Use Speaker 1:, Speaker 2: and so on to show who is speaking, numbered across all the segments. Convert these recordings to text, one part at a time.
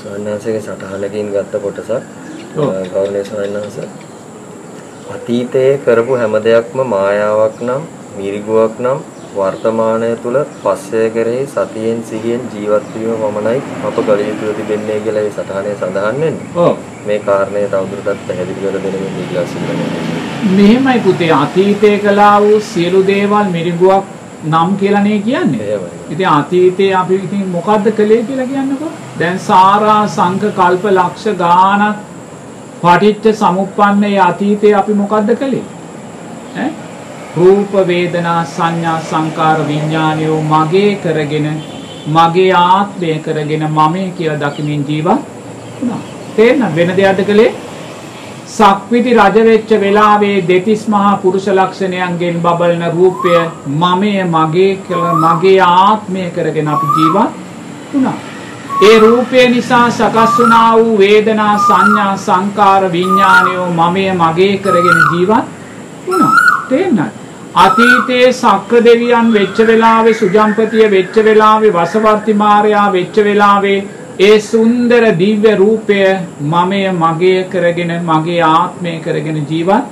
Speaker 1: ස්වාමීනාංශගේ සටහනකින් ගත්ත කොටසක්. ගෞරවනීය ස්වාමීනාංශ අතීතයේ කරපු හැම දෙයක්ම මායාවක් නම් මිරිගුවක් නම් වර්තමානය තුල පස්සය කෙරෙහි සතියෙන් සිහියෙන් ජීවත් වීම පමණයි අප කළ යුතුව තිබෙන්නේ කියලා ඒ සටහනේ සඳහන් වෙන්නේ. මේ කාරණය තවදුරටත් පැහැදිලි කර දෙනෙමින් ඉල්ලා සිටිනවා.
Speaker 2: මෙහෙමයි පුතේ අතීතයේ කළා වූ සියලු දේවල් මිරිගුවක් නම් කියලා නේ කියන්නේ. ඉතින් අතීතයේ අපි ඉතින් මොකද්ද කළේ කියලා කියන්නකෝ. දැන් සාරා සංක කල්ප ලක්ෂ ගාණක් පටිච්ච සමුප්පන්නේ අතීතයේ අපි මොකද්ද කළේ? ඈ රූප වේදනා සංඥා සංකාර විඥානයෝ මගේ කරගෙන මගේ ආත්මය කරගෙන මමේ කියලා දකිමින් ජීවත් වුණා. තේරෙනවද වෙන දෙයක්ද කළේ? සක්විති රජ වෙච්ච වෙලාවේ දෙතිස් මහා පුරුෂ ලක්ෂණයන්ගෙන් බබලන රූපය මමය මගේ කියලා මගේ ආත්මය කරගෙන අපි ජීවත් වුණා. ඒ රූපය නිසා සකස් වුණා වූ වේදනා සංඥා සංකාර විඥානයෝ මමය මගේ කරගෙන ජීවත් වුණා. තේරෙනවද? අතීතයේ සක්‍ර දෙවියන් වෙච්ච වෙලාවේ සුජම්පතිය වෙච්ච වෙලාවේ වසවර්ති මාරයා වෙච්ච වෙලාවේ ඒ සුන්දර දිව්‍ය රූපය මමය මගේ කරගෙන මගේ ආත්මය කරගෙන ජීවත්.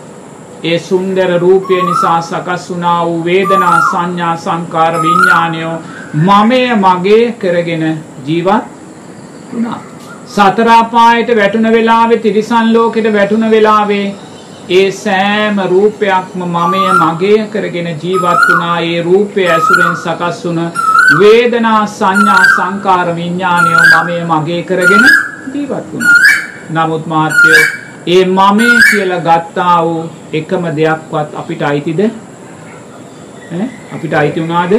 Speaker 2: ඒ සුන්දර රූපය නිසා සකස් වුණා වූ වේදනා සංඥා සංකාර විඥානයෝ මමය මගේ කරගෙන ජීවත් වුණා. සතර අපායට වැටුණ වෙලාවේ තිරිසන් ලෝකෙට වැටුණ වෙලාවේ ඒ සෑම රූපයක්ම මමය මගේ කරගෙන ජීවත් වුණා. ඒ රූපය ඇසුරෙන් සකස් වුණ වේදනා සංඥා සංකාර විඥානයෝ මමය මගේ කරගෙන ජීවත් වුණා. නමුත් මහත්තයෝ ඒ මමේ කියලා ගත්තා වූ එකම දෙයක්වත් අපිට අයිතිද? ඈ අපිට අයිති වුණාද?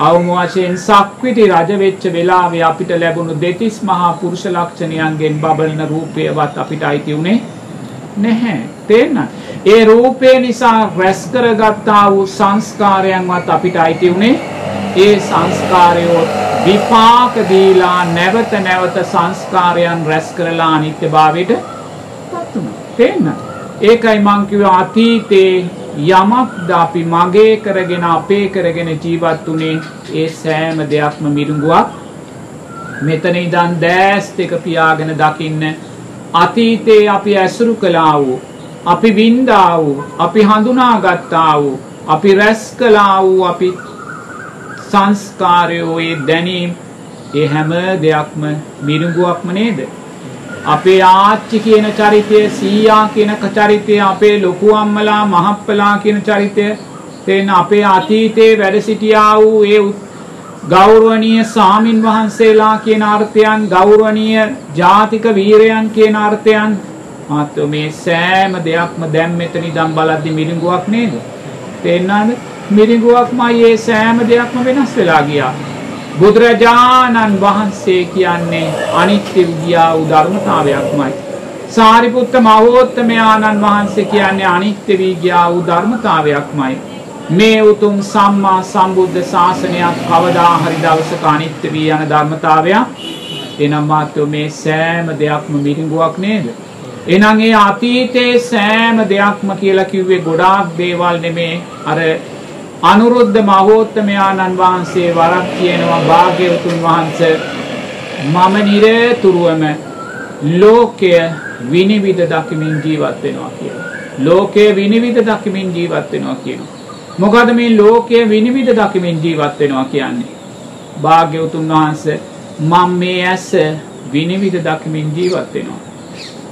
Speaker 2: අවම වශයෙන් සක්විති රජ වෙච්ච වෙලාවේ අපිට ලැබුණු දෙතිස් මහා පුරුෂ ලක්ෂණයන්ගෙන් බබලන රූපයවත් අපිට අයිති උනේ නැහැ. තේන්න? ඒ රූපය නිසා රැස් කරගත්තා වූ සංස්කාරයන්වත් අපිට අයිති උනේ ඒ සංස්කාරයෝ විපාක දීලා නැවත නැවත සංස්කාරයන් රැස් කරලා අනිත්‍යභාවයට පත් වුණා. තේන්න? ඒකයි මං කිව්වේ අතීතේ යමක්ද අපි මගේ කරගෙන අපේ කරගෙන ජීවත් වුණේ ඒ සෑම දෙයක්ම මිරිඟුවක් මෙතන ඉඳන් දැස් දෙක පියාගෙන දකින්න අතීතේ අපි ඇසුරු කළා වූ අපි වින්දා වූ අපි හඳුනාගත්තා වූ අපි රැස් කළා වූ අපි සංස්කාරයෝ ඒ දැනීම් ඒ හැම දෙයක්ම මිරිඟුවක්ම නේද? අපේ ආච්චි කියන චරිතය සීයා කියන චරිතය අපේ ලොකු අම්මලා මහප්පලා කියන චරිතය තේන අපේ අතීතයේ වැඩ සිටියා වූ ඒ ගෞරවනීය සාමින් වහන්සේලා කියන අර්ථයන් ගෞරවනීය ජාතික වීරයන් කියන අර්ථයන් මාත්‍ර මේ සෑම දෙයක්ම දැන් මෙතන ඉඳන් බලද්දි මිරිඟුවක් නේද? තේන්නාද? මිරිඟුවක්මයි ඒ සෑම දෙයක්ම වෙනස් වෙලා ගියා බුදුරජාණන් වහන්සේ කියන්නේ අනිත්‍ය විද්‍යා වූ ධර්මතාවයක්මයි. සාරිපුත්ත මහෝත්තමයාණන් වහන්සේ කියන්නේ අනිත්‍ය විද්‍යා වූ ධර්මතාවයක්මයි. මේ උතුම් සම්මා සම්බුද්ධ ශාසනයක් කවදා හරි දවසක අනිත්‍ය වී යන ධර්මතාවයක්. එනම් මාත්‍ර මේ සෑම දෙයක්ම මිරිඟුවක් නේද? එහෙනම් ඒ අතීතයේ සෑම දෙයක්ම කියලා කිව්වේ ගොඩාක් දේවල් නෙමේ අර අනුරුද්ධ මහෝත්තමයාණන් වහන්සේ වරක් කියනවා භාග්‍යවතුන් වහන්සේ මම නිරතුරුවම ලෝකය විනිවිද දකිමින් ජීවත් වෙනවා කියලා. ලෝකය විනිවිද දකිමින් ජීවත් වෙනවා කියනවා. මොකද මේ ලෝකය විනිවිද දකිමින් ජීවත් වෙනවා කියන්නේ. භාග්‍යවතුන් වහන්සේ මම මේ ඇස විනිවිද දකිමින් ජීවත් වෙනවා.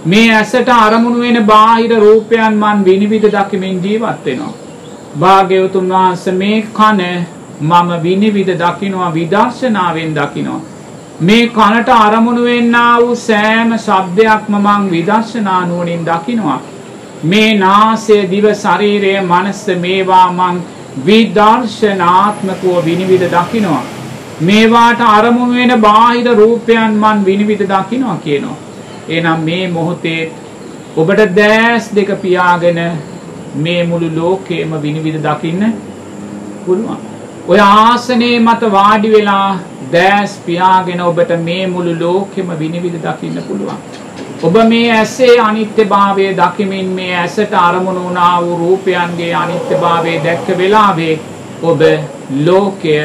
Speaker 2: මේ ඇසට අරමුණු වෙන බාහිර රූපයන් මන් විනිවිද දකිමින් ජීවත් වෙනවා. භාග්‍යවතුන් වහන්සේ මේ කන මම විනිවිද දකිනවා විදර්ශනාවෙන් දකිනවා. මේ කනට අරමුණු වෙන්නා වූ සෑම ශබ්දයක්ම මං විදර්ශනා නුවණින් දකිනවා. මේ නාසය දිව ශරීරය මනස මේවා මං විදර්ශනාත්මකව විනිවිද දකිනවා. මේවාට අරමුණු වෙන බාහිර රූපයන් මන් විනිවිද දකිනවා කියනවා. එහෙනම් මේ මොහොතේ ඔබට දැස් දෙක පියාගෙන මේ මුළු ලෝකේම විනිවිද දකින්න පුළුවන්. ඔය ආසනයේ මත වාඩි වෙලා දැස් පියාගෙන ඔබට මේ මුළු ලෝකෙම විනිවිද දකින්න පුළුවන්. ඔබ මේ ඇසේ අනිත්‍යභාවය දකිමින් මේ ඇසට අරමුණු වුණා වූ රූපයන්ගේ අනිත්‍යභාවය දැක්ක වෙලාවේ ඔබ ලෝකය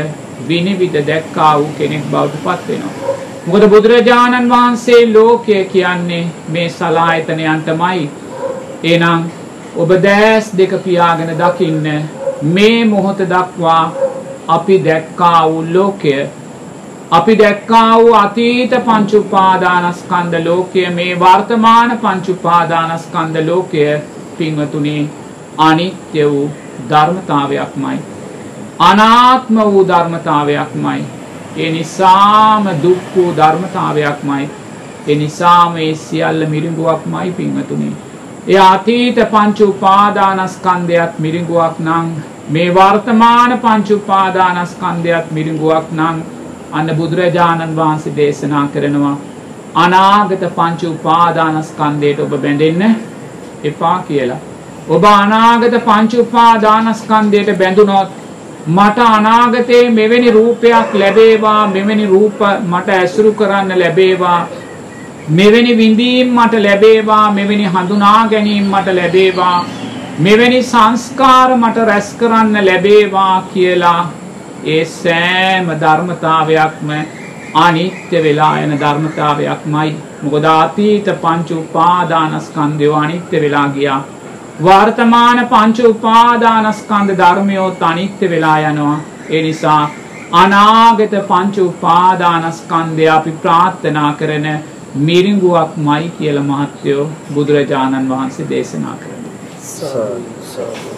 Speaker 2: විනිවිද දැක්කා වූ කෙනෙක් බවට පත් වෙනවා. මොකද බුදුරජාණන් වහන්සේ ලෝකය කියන්නේ මේ සලායතනයන්ටමයි. එහෙනම් ඔබ දැස් දෙක පියාගෙන දකින්න මේ මොහොත දක්වා අපි දැක්කා වූ ලෝකය. අපි දැක්කා වූ අතීත පංච උපාදානස්කන්ධ ලෝකය මේ වර්තමාන පංච උපාදානස්කන්ධ ලෝකය පින්වතුනි අනිත්‍ය වූ ධර්මතාවයක්මයි. අනාත්ම වූ ධර්මතාවයක්මයි. ඒ නිසාම දුක් වූ ධර්මතාවයක්මයි. ඒ නිසාම ඒ සියල්ල මිරිඟුවක්මයි පින්වතුනි. ඒ අතීත පංච උපාදානස්කන්ධයත් මිරිඟුවක් නම් මේ වර්තමාන පංච උපාදානස්කන්ධයත් මිරිඟුවක් නම් අන්න බුදුරජාණන් වහන්සේ දේශනා කරනවා අනාගත පංච උපාදානස්කන්ධයට ඔබ බැඳෙන්න එපා කියලා. ඔබ අනාගත පංච උපාදානස්කන්ධයට බැඳුනොත් මට අනාගතයේ මෙවැනි රූපයක් ලැබේවා මෙවැනි රූප මට ඇසුරු කරන්න ලැබේවා. මෙවැනි විඳීම් මට ලැබේවා මෙවැනි හඳුනා ගැනීම මට ලැබේවා මෙවැනි සංස්කාර මට රැස් කරන්න ලැබේවා කියලා ඒ සෑම ධර්මතාවයක්ම අනිත්‍ය වෙලා යන ධර්මතාවයක්මයි. මොකද අතීත පංච උපාදානස්කන්ධයෝ අනිත්‍ය වෙලා ගියා. වර්තමාන පංච උපාදානස්කන්ධ ධර්මයෝත් අනිත්‍ය වෙලා යනවා. ඒ නිසා අනාගත පංච උපාදානස්කන්ධය අපි ප්‍රාර්ථනා කරන මිරිඟුවක්මයි කියලා මහත්යෝ බුදුරජාණන් වහන්සේ දේශනා කරනවා
Speaker 1: සාදු සාදු